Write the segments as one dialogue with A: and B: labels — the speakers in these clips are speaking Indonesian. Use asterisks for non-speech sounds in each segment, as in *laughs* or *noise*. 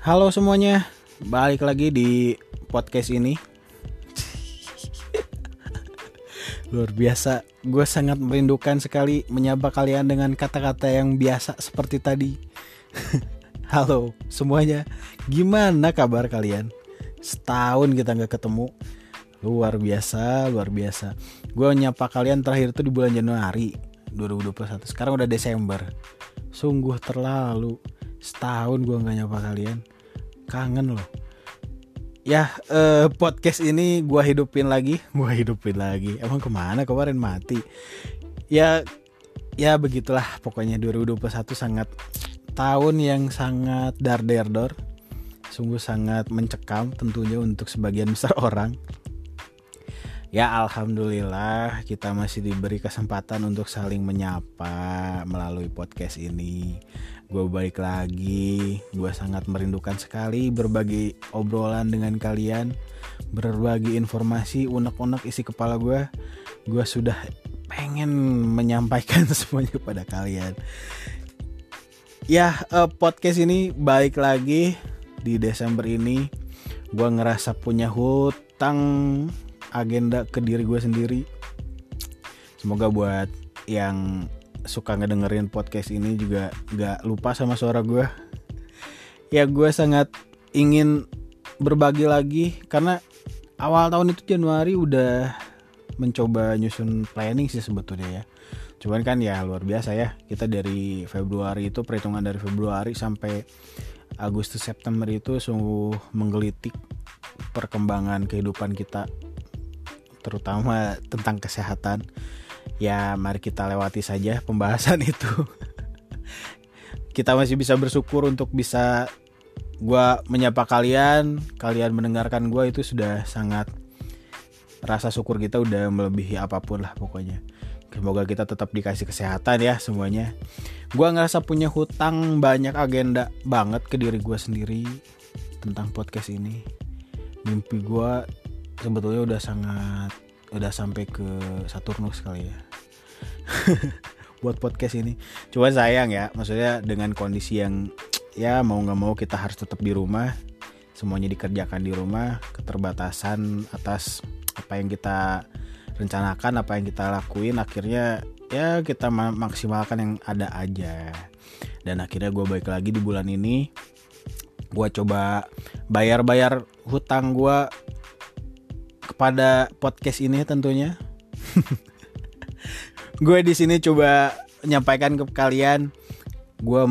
A: Halo semuanya, balik lagi di podcast ini. Luar biasa, gue sangat merindukan sekali menyapa kalian dengan kata-kata yang biasa seperti tadi. *laughs* Halo semuanya, gimana kabar kalian? Setahun kita nggak ketemu, luar biasa, luar biasa. Gue nyapa kalian terakhir itu di bulan Januari 2021. Sekarang udah Desember, sungguh terlalu setahun gue nggak nyapa kalian. Kangen loh. Ya eh, podcast ini gue hidupin lagi. *laughs* Gue hidupin lagi. Emang ke mana? Kemarin mati. Ya ya begitulah. Pokoknya 2021 sangat tahun yang sangat dar dor sungguh sangat mencekam tentunya untuk sebagian besar *laughs* orang. Ya alhamdulillah kita masih diberi kesempatan untuk saling menyapa melalui podcast ini gue balik lagi. Gue sangat merindukan sekali berbagi obrolan dengan kalian berbagi informasi unek-unek isi kepala gue gue sudah pengen menyampaikan *laughs* semuanya kepada kalian. Ya uh, podcast ini balik lagi di Desember ini. Gue ngerasa punya hutang agenda ke diri gue sendiri. Semoga buat yang suka ngedengerin podcast ini juga gak lupa sama suara gue ya gue sangat ingin berbagi lagi karena awal tahun itu Januari udah mencoba nyusun planning sih sebetulnya ya. Cuman kan ya luar biasa ya kita dari Februari itu perhitungan dari Februari sampai Agustus September itu sungguh menggelitik perkembangan kehidupan kita terutama tentang kesehatan ya mari kita lewati saja pembahasan *laughs* itu. Kita masih bisa bersyukur untuk bisa gue menyapa kalian kalian mendengarkan gue itu sudah sangat rasa syukur kita udah melebihi apa pun lah pokoknya. Semoga kita tetap dikasih kesehatan ya semuanya. Gue ngerasa punya hutang banyak agenda banget ke diri gue sendiri tentang podcast ini. Mimpi gue sebetulnya udah sangat udah sampai ke Saturnus kali ya *laughs* buat podcast ini cuma sayang ya maksudnya dengan kondisi yang ya mau nggak mau kita harus tetap di rumah semuanya dikerjakan di rumah keterbatasan atas apa yang kita rencanakan apa yang kita lakuin akhirnya ya kita maksimalkan yang ada aja dan akhirnya gue baik lagi di bulan ini gue coba bayar-bayar hutang gue kepada podcast ini tentunya. *laughs* gue di sini coba menyampaikan ke kalian gue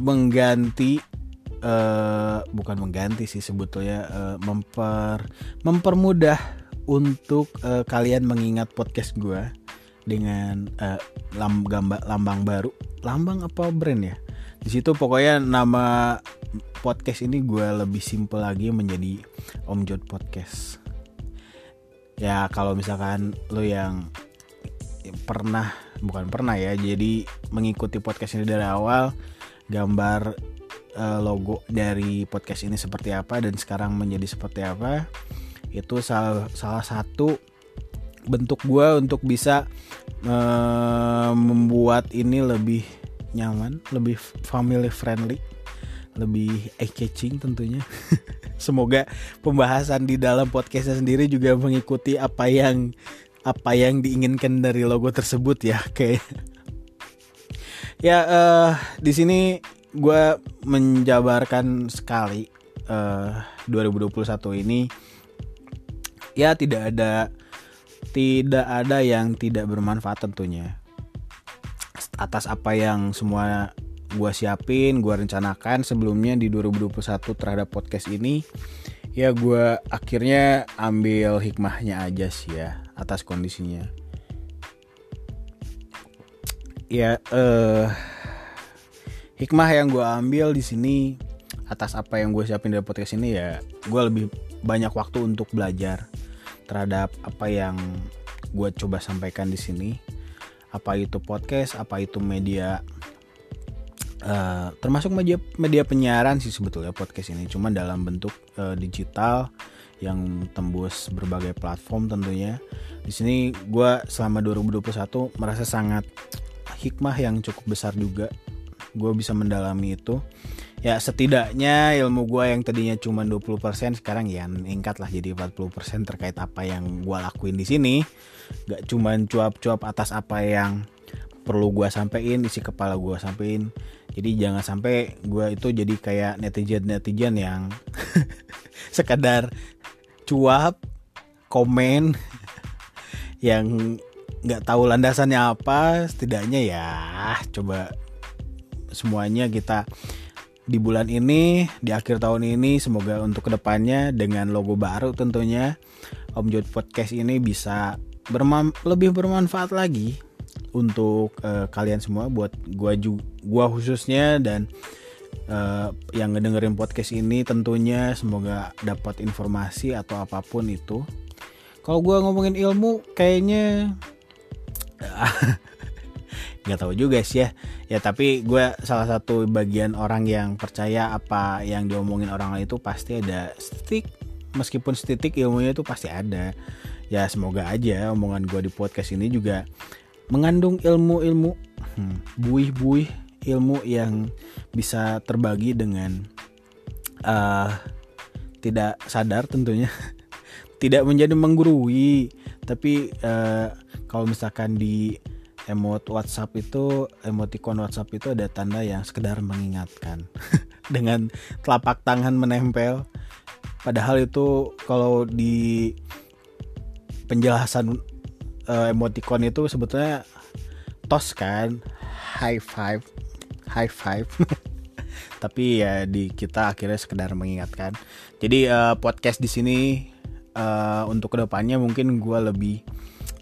A: mengganti uh, bukan mengganti sih sebetulnya uh, memper mempermudah untuk uh, kalian mengingat podcast gue dengan uh, lam, gambar lambang baru. Lambang apa brand ya? Di situ pokoknya nama podcast ini gue lebih simple lagi menjadi Om Jod Podcast. Ya kalau misalkan lo yang pernah bukan pernah ya jadi mengikuti podcast ini dari awal gambar uh, logo dari podcast ini seperti apa dan sekarang menjadi seperti apa itu salah salah satu bentuk gue untuk bisa uh, membuat ini lebih nyaman lebih family friendly lebih eye catching tentunya. *laughs* Semoga pembahasan di dalam podcastnya sendiri juga mengikuti apa yang apa yang diinginkan dari logo tersebut ya *laughs* kayak. Ya uh, di sini gue menjabarkan sekali uh, eh, 2021 ini. Ya tidak ada tidak ada yang tidak bermanfaat tentunya. Atas apa yang semua gue siapin, gue rencanakan sebelumnya di 2021 terhadap podcast ini ya gue akhirnya ambil hikmahnya aja sih ya atas kondisinya. Ya eh hikmah yang gue ambil di sini atas apa yang gue siapin dari podcast ini ya gue lebih banyak waktu untuk belajar terhadap apa yang gue coba sampaikan di sini. Apa itu podcast apa itu media uh, termasuk media media penyiaran sih sebetulnya podcast ini. Cuma dalam bentuk uh, digital yang tembus berbagai platform tentunya. Di sini gue selama 2021 merasa sangat hikmah yang cukup besar juga gue bisa mendalami itu. Ya setidaknya ilmu gue yang tadinya cuma 20% sekarang ya meningkat lah jadi 40% terkait apa yang gue lakuin di sini. Gak cuma cuap-cuap atas apa yang perlu gue sampein isi kepala gue sampein. Jadi jangan sampai gue itu jadi kayak netizen netizen yang *laughs* sekadar cuap komen *laughs* yang nggak tahu landasannya apa. Setidaknya ya coba semuanya kita di bulan ini di akhir tahun ini semoga untuk ke depannya dengan logo baru tentunya Om Jod Podcast ini bisa berman lebih bermanfaat lagi untuk uh, kalian semua buat gua juga gua khususnya dan uh, yang ngedengerin podcast ini tentunya semoga dapat informasi atau apa pun itu. Kalau gua ngomongin ilmu kayaknya *laughs* nggak tahu juga sih ya. Ya tapi gue salah satu bagian orang yang percaya apa yang diomongin orang lain itu pasti ada stick meskipun setitik ilmunya itu pasti ada. Ya semoga aja omongan gue di podcast ini juga mengandung ilmu-ilmu hmm, buih-buih ilmu yang bisa terbagi dengan uh, tidak sadar tentunya *laughs* tidak menjadi menggurui. Tapi uh, kalau misalkan di emot WhatsApp itu emoticon WhatsApp itu ada tanda yang sekedar mengingatkan. *laughs* Dengan telapak tangan menempel. Padahal itu kalau di penjelasan uh, emoticon itu sebetulnya tos kan. High five. High five. *laughs* Tapi ya di kita akhirnya sekedar mengingatkan. Jadi uh, podcast di sini uh, untuk ke depannya mungkin gue lebih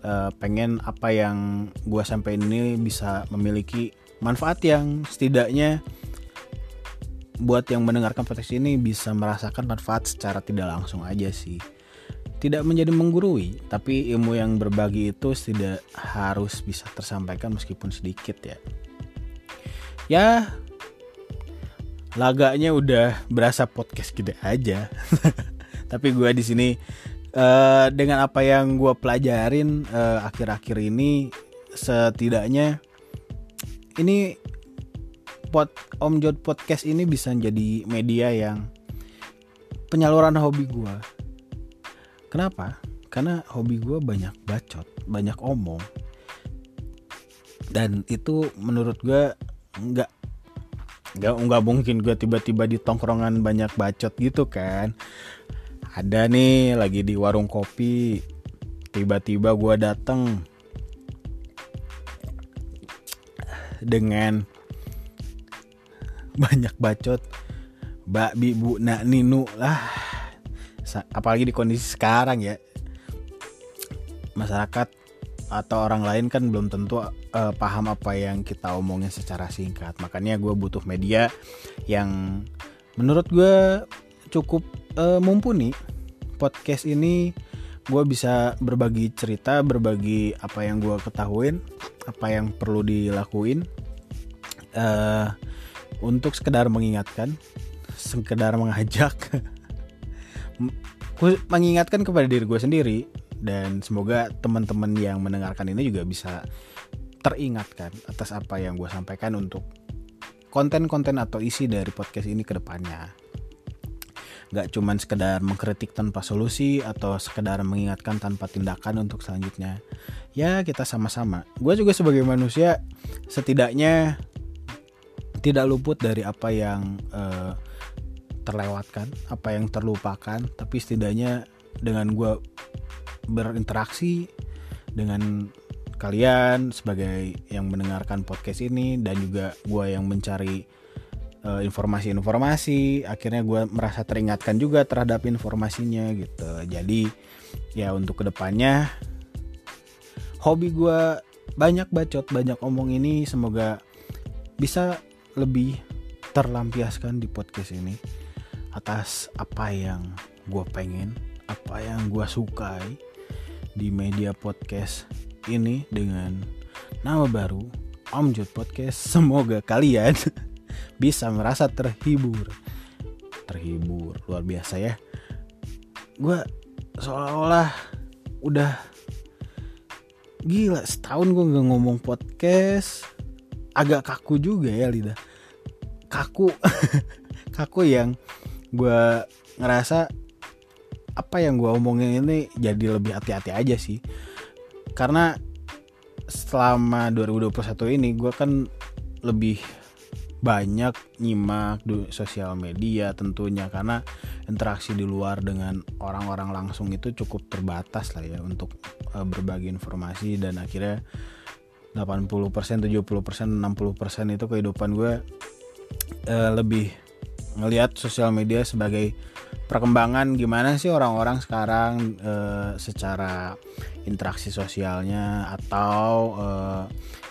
A: uh, pengen apa yang gue sampaikan ini bisa memiliki manfaat yang setidaknya buat yang mendengarkan podcast ini bisa merasakan manfaat secara tidak langsung aja sih tidak menjadi menggurui tapi ilmu yang berbagi itu tidak harus bisa tersampaikan meskipun sedikit ya ya laganya udah berasa podcast gede aja *laughs* tapi gue di sini uh, dengan apa yang gue pelajarin uh, akhir-akhir ini setidaknya ini pot Om Jod podcast ini bisa jadi media yang penyaluran hobi gue. Kenapa? Karena hobi gue banyak bacot, banyak omong, dan itu menurut gue nggak nggak nggak mungkin gue tiba-tiba di tongkrongan banyak bacot gitu kan. Ada nih lagi di warung kopi tiba-tiba gue dateng dengan banyak bacot. Mbak bu nak ninu lah apalagi di kondisi sekarang ya. Masyarakat atau orang lain kan belum tentu uh, paham apa yang kita omongin secara singkat. Makanya gue butuh media yang menurut gue cukup uh, mumpuni. Podcast ini gue bisa berbagi cerita berbagi apa yang gue ketahuin apa yang perlu dilakuin uh, untuk sekedar mengingatkan sekedar mengajak *laughs* mengingatkan kepada diri gue sendiri dan semoga teman-teman yang mendengarkan ini juga bisa teringatkan atas apa yang gue sampaikan untuk konten-konten atau isi dari podcast ini ke depannya. Gak cuman sekedar mengkritik tanpa solusi atau sekedar mengingatkan tanpa tindakan untuk selanjutnya. Ya kita sama-sama. Gue juga sebagai manusia setidaknya tidak luput dari apa yang uh, terlewatkan apa yang terlupakan tapi setidaknya dengan gue berinteraksi dengan kalian sebagai yang mendengarkan podcast ini dan juga gue yang mencari Eh, informasi-informasi akhirnya gue merasa teringatkan juga terhadap informasinya gitu. Jadi ya untuk ke depannya hobi gue banyak bacot banyak omong ini. Semoga bisa lebih terlampiaskan di podcast ini atas apa yang gue pengen apa yang gue sukai di media podcast ini dengan nama baru Om Jod Podcast. *laughs* Semoga kalian *laughs* bisa merasa terhibur. Terhibur luar biasa ya. Gue seolah-olah udah gila setahun gue nggak ngomong podcast. Agak kaku juga ya lidah kaku *laughs* kaku yang gue ngerasa apa yang gue omongin ini jadi lebih hati-hati aja sih. Karena selama 2021 ini gue kan lebih banyak nyimak di sosial media tentunya karena interaksi di luar dengan orang-orang langsung itu cukup terbatas lah ya untuk uh, berbagi informasi. Dan akhirnya 80%, 70%, 60% itu kehidupan gue uh, lebih ngelihat sosial media sebagai perkembangan gimana sih orang-orang sekarang uh, secara interaksi sosialnya atau uh,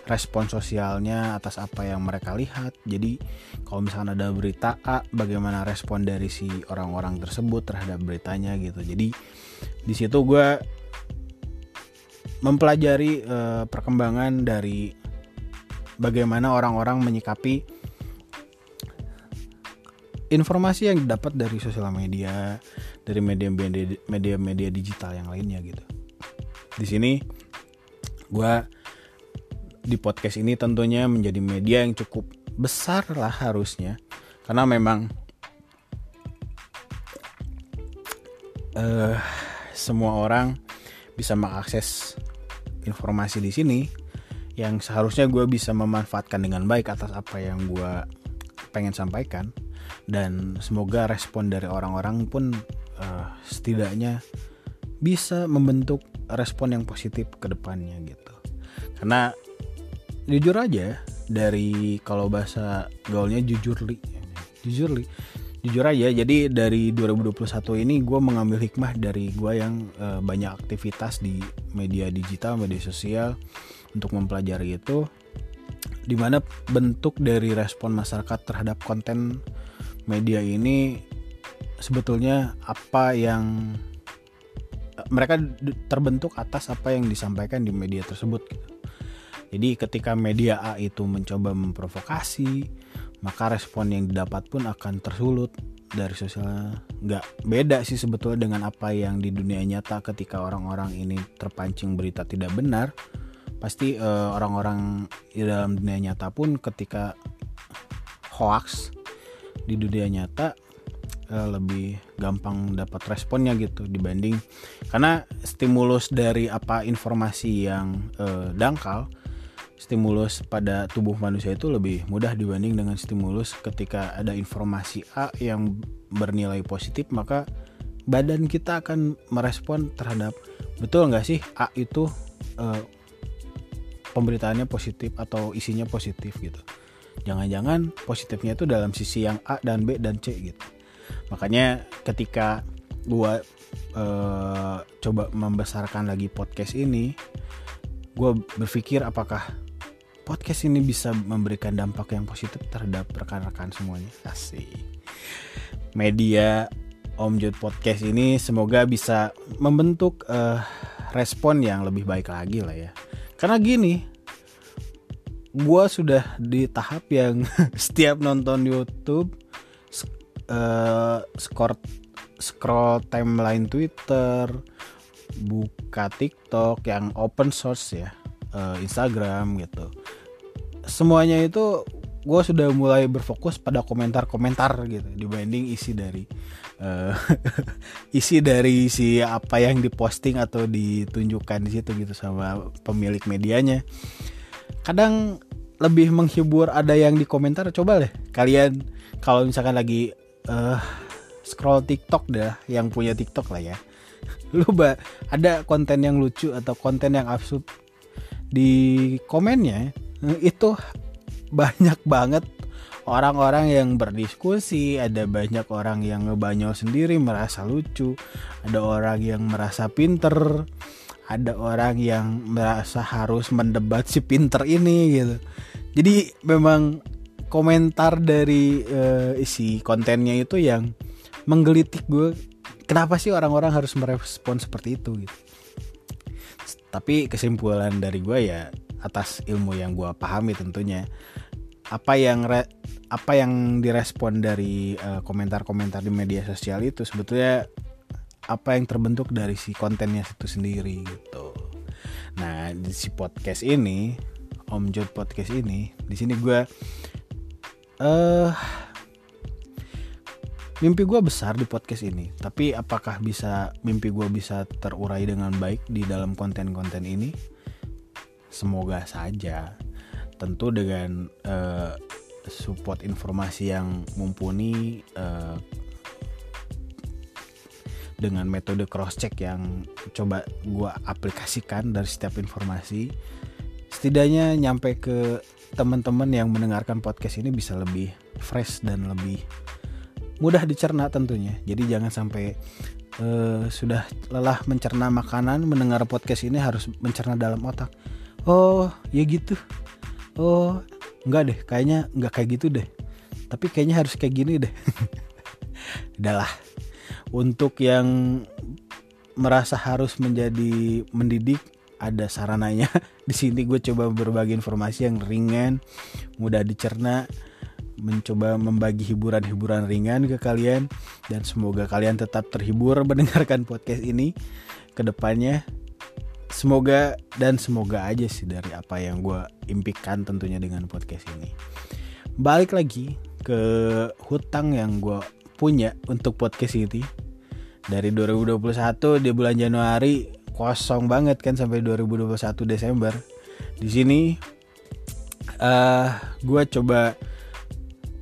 A: respon sosialnya atas apa yang mereka lihat. Jadi kalau misalkan ada berita A, bagaimana respon dari si orang-orang tersebut terhadap beritanya gitu. Jadi di situ gue mempelajari uh, perkembangan dari bagaimana orang-orang menyikapi informasi yang didapat dari sosial media, dari media-media digital yang lainnya gitu. Di sini gue di podcast ini tentunya menjadi media yang cukup besar lah harusnya karena memang uh, semua orang bisa mengakses informasi di sini yang seharusnya gue bisa memanfaatkan dengan baik atas apa yang gue pengen sampaikan. Dan semoga respon dari orang-orang pun uh, setidaknya bisa membentuk respon yang positif ke depannya gitu. Karena jujur aja dari kalau bahasa gaulnya jujur li. Jujur li. Jujur aja jadi dari 2021 ini gue mengambil hikmah dari gue yang uh, banyak aktivitas di media digital media sosial. Untuk mempelajari itu di mana bentuk dari respon masyarakat terhadap konten media ini sebetulnya apa yang mereka terbentuk atas apa yang disampaikan di media tersebut gitu. Jadi ketika media A itu mencoba memprovokasi, maka respon yang didapat pun akan tersulut dari sosial nggak beda sih sebetulnya dengan apa yang di dunia nyata ketika orang-orang ini terpancing berita tidak benar pasti uh, orang-orang di dalam dunia nyata pun ketika hoax di dunia nyata uh, lebih gampang dapat responnya gitu dibanding. Karena stimulus dari apa informasi yang uh, dangkal stimulus pada tubuh manusia itu lebih mudah dibanding dengan stimulus ketika ada informasi A yang bernilai positif maka badan kita akan merespon terhadap betul nggak sih A itu uh, pemberitaannya positif atau isinya positif gitu jangan-jangan positifnya itu dalam sisi yang A dan B dan C gitu makanya ketika gua uh, coba membesarkan lagi podcast ini gue berpikir apakah podcast ini bisa memberikan dampak yang positif terhadap rekan-rekan semuanya. Asik. Media Om Jod Podcast ini semoga bisa membentuk uh, respon yang lebih baik lagi lah ya. Karena gini, gue sudah di tahap yang *laughs* setiap nonton YouTube, uh, scroll, scroll timeline Twitter, buka TikTok yang open source ya uh, Instagram gitu. Semuanya itu gue sudah mulai berfokus pada komentar-komentar gitu dibanding isi dari uh, *laughs* isi dari si apa yang diposting atau ditunjukkan di situ gitu sama pemilik medianya. Kadang lebih menghibur ada yang di komentar coba deh kalian kalau misalkan lagi uh, scroll TikTok dah yang punya TikTok lah ya. *laughs* Lu ada konten yang lucu atau konten yang absurd di komennya itu banyak banget orang-orang yang berdiskusi, ada banyak orang yang ngebanyol sendiri merasa lucu, ada orang yang merasa pinter, ada orang yang merasa harus mendebat si pinter ini gitu. Jadi memang komentar dari uh, isi kontennya itu yang menggelitik gue. Kenapa sih orang-orang harus merespon seperti itu gitu? tapi kesimpulan dari gue ya atas ilmu yang gue pahami tentunya apa yang re, apa yang direspon dari komentar komentar-komentar di media sosial itu sebetulnya apa yang terbentuk dari si kontennya itu sendiri gitu. Nah di si podcast ini Om Jod podcast ini di sini gue uh, mimpi gue besar di podcast ini. Tapi apakah bisa mimpi gue bisa terurai dengan baik di dalam konten-konten ini? Semoga saja tentu dengan uh, support informasi yang mumpuni uh, dengan metode cross check yang coba gue aplikasikan dari setiap informasi setidaknya nyampe ke teman-teman yang mendengarkan podcast ini bisa lebih fresh dan lebih mudah dicerna tentunya. Jadi jangan sampai uh, sudah lelah mencerna makanan, mendengar podcast ini harus mencerna dalam otak. Oh, ya gitu. Oh, enggak deh, kayaknya enggak kayak gitu deh. Tapi kayaknya harus kayak gini deh. *laughs* Udahlah. Untuk yang merasa harus menjadi mendidik ada sarananya. *laughs* Di sini gue coba berbagi informasi yang ringan, mudah dicerna mencoba membagi hiburan-hiburan ringan ke kalian dan semoga kalian tetap terhibur *laughs* mendengarkan podcast ini ke depannya. Semoga dan semoga aja sih dari apa yang gue impikan tentunya dengan podcast ini. Balik lagi ke hutang yang gue punya untuk podcast ini dari 2021 di bulan Januari kosong banget kan sampai 2021 Desember. Di sini uh, eh, gue coba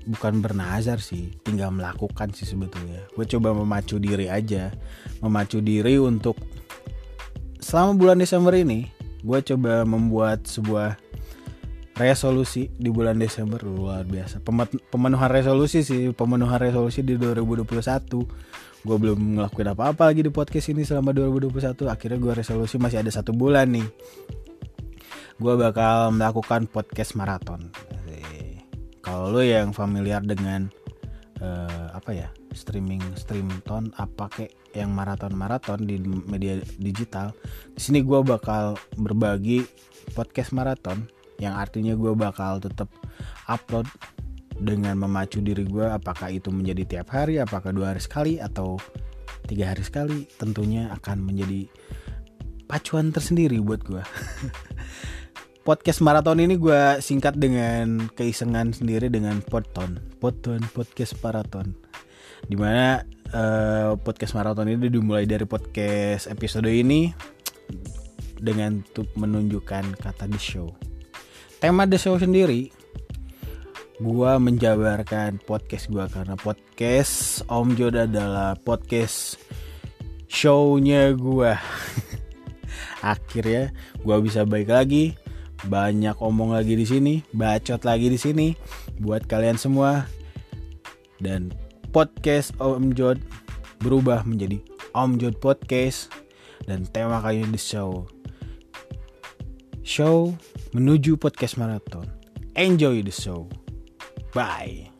A: bukan bernazar sih tinggal melakukan sih sebetulnya gue coba memacu diri aja memacu diri untuk selama bulan Desember ini gue coba membuat sebuah resolusi di bulan Desember. Luar biasa. Pemenuhan resolusi sih pemenuhan resolusi di 2021 gue belum ngelakuin apa-apa lagi di podcast ini selama 2021 akhirnya gue resolusi masih ada satu bulan nih. Gue bakal melakukan podcast maraton. Kalau lo yang familiar dengan uh, apa ya streaming stream ton apa kek yang maraton maraton di media digital. Di sini gue bakal berbagi podcast maraton yang artinya gue bakal tetap upload dengan memacu diri gue apakah itu menjadi tiap hari apakah dua hari sekali atau tiga hari sekali tentunya akan menjadi pacuan tersendiri buat gue *laughs* podcast maraton ini gue singkat dengan keisengan sendiri dengan poton. Poton podcast maraton di mana uh, podcast maraton ini dimulai dari podcast episode ini dengan untuk menunjukkan kata the show. Tema the show sendiri gue menjabarkan podcast gue karena podcast Om Jod adalah podcast shownya gue *laughs* akhirnya gue bisa baik lagi banyak omong lagi di sini, bacot lagi di sini buat kalian semua. Dan podcast Om Jod berubah menjadi Om Jod Podcast dan tema kali ini show show menuju podcast marathon. Enjoy the show. Bye.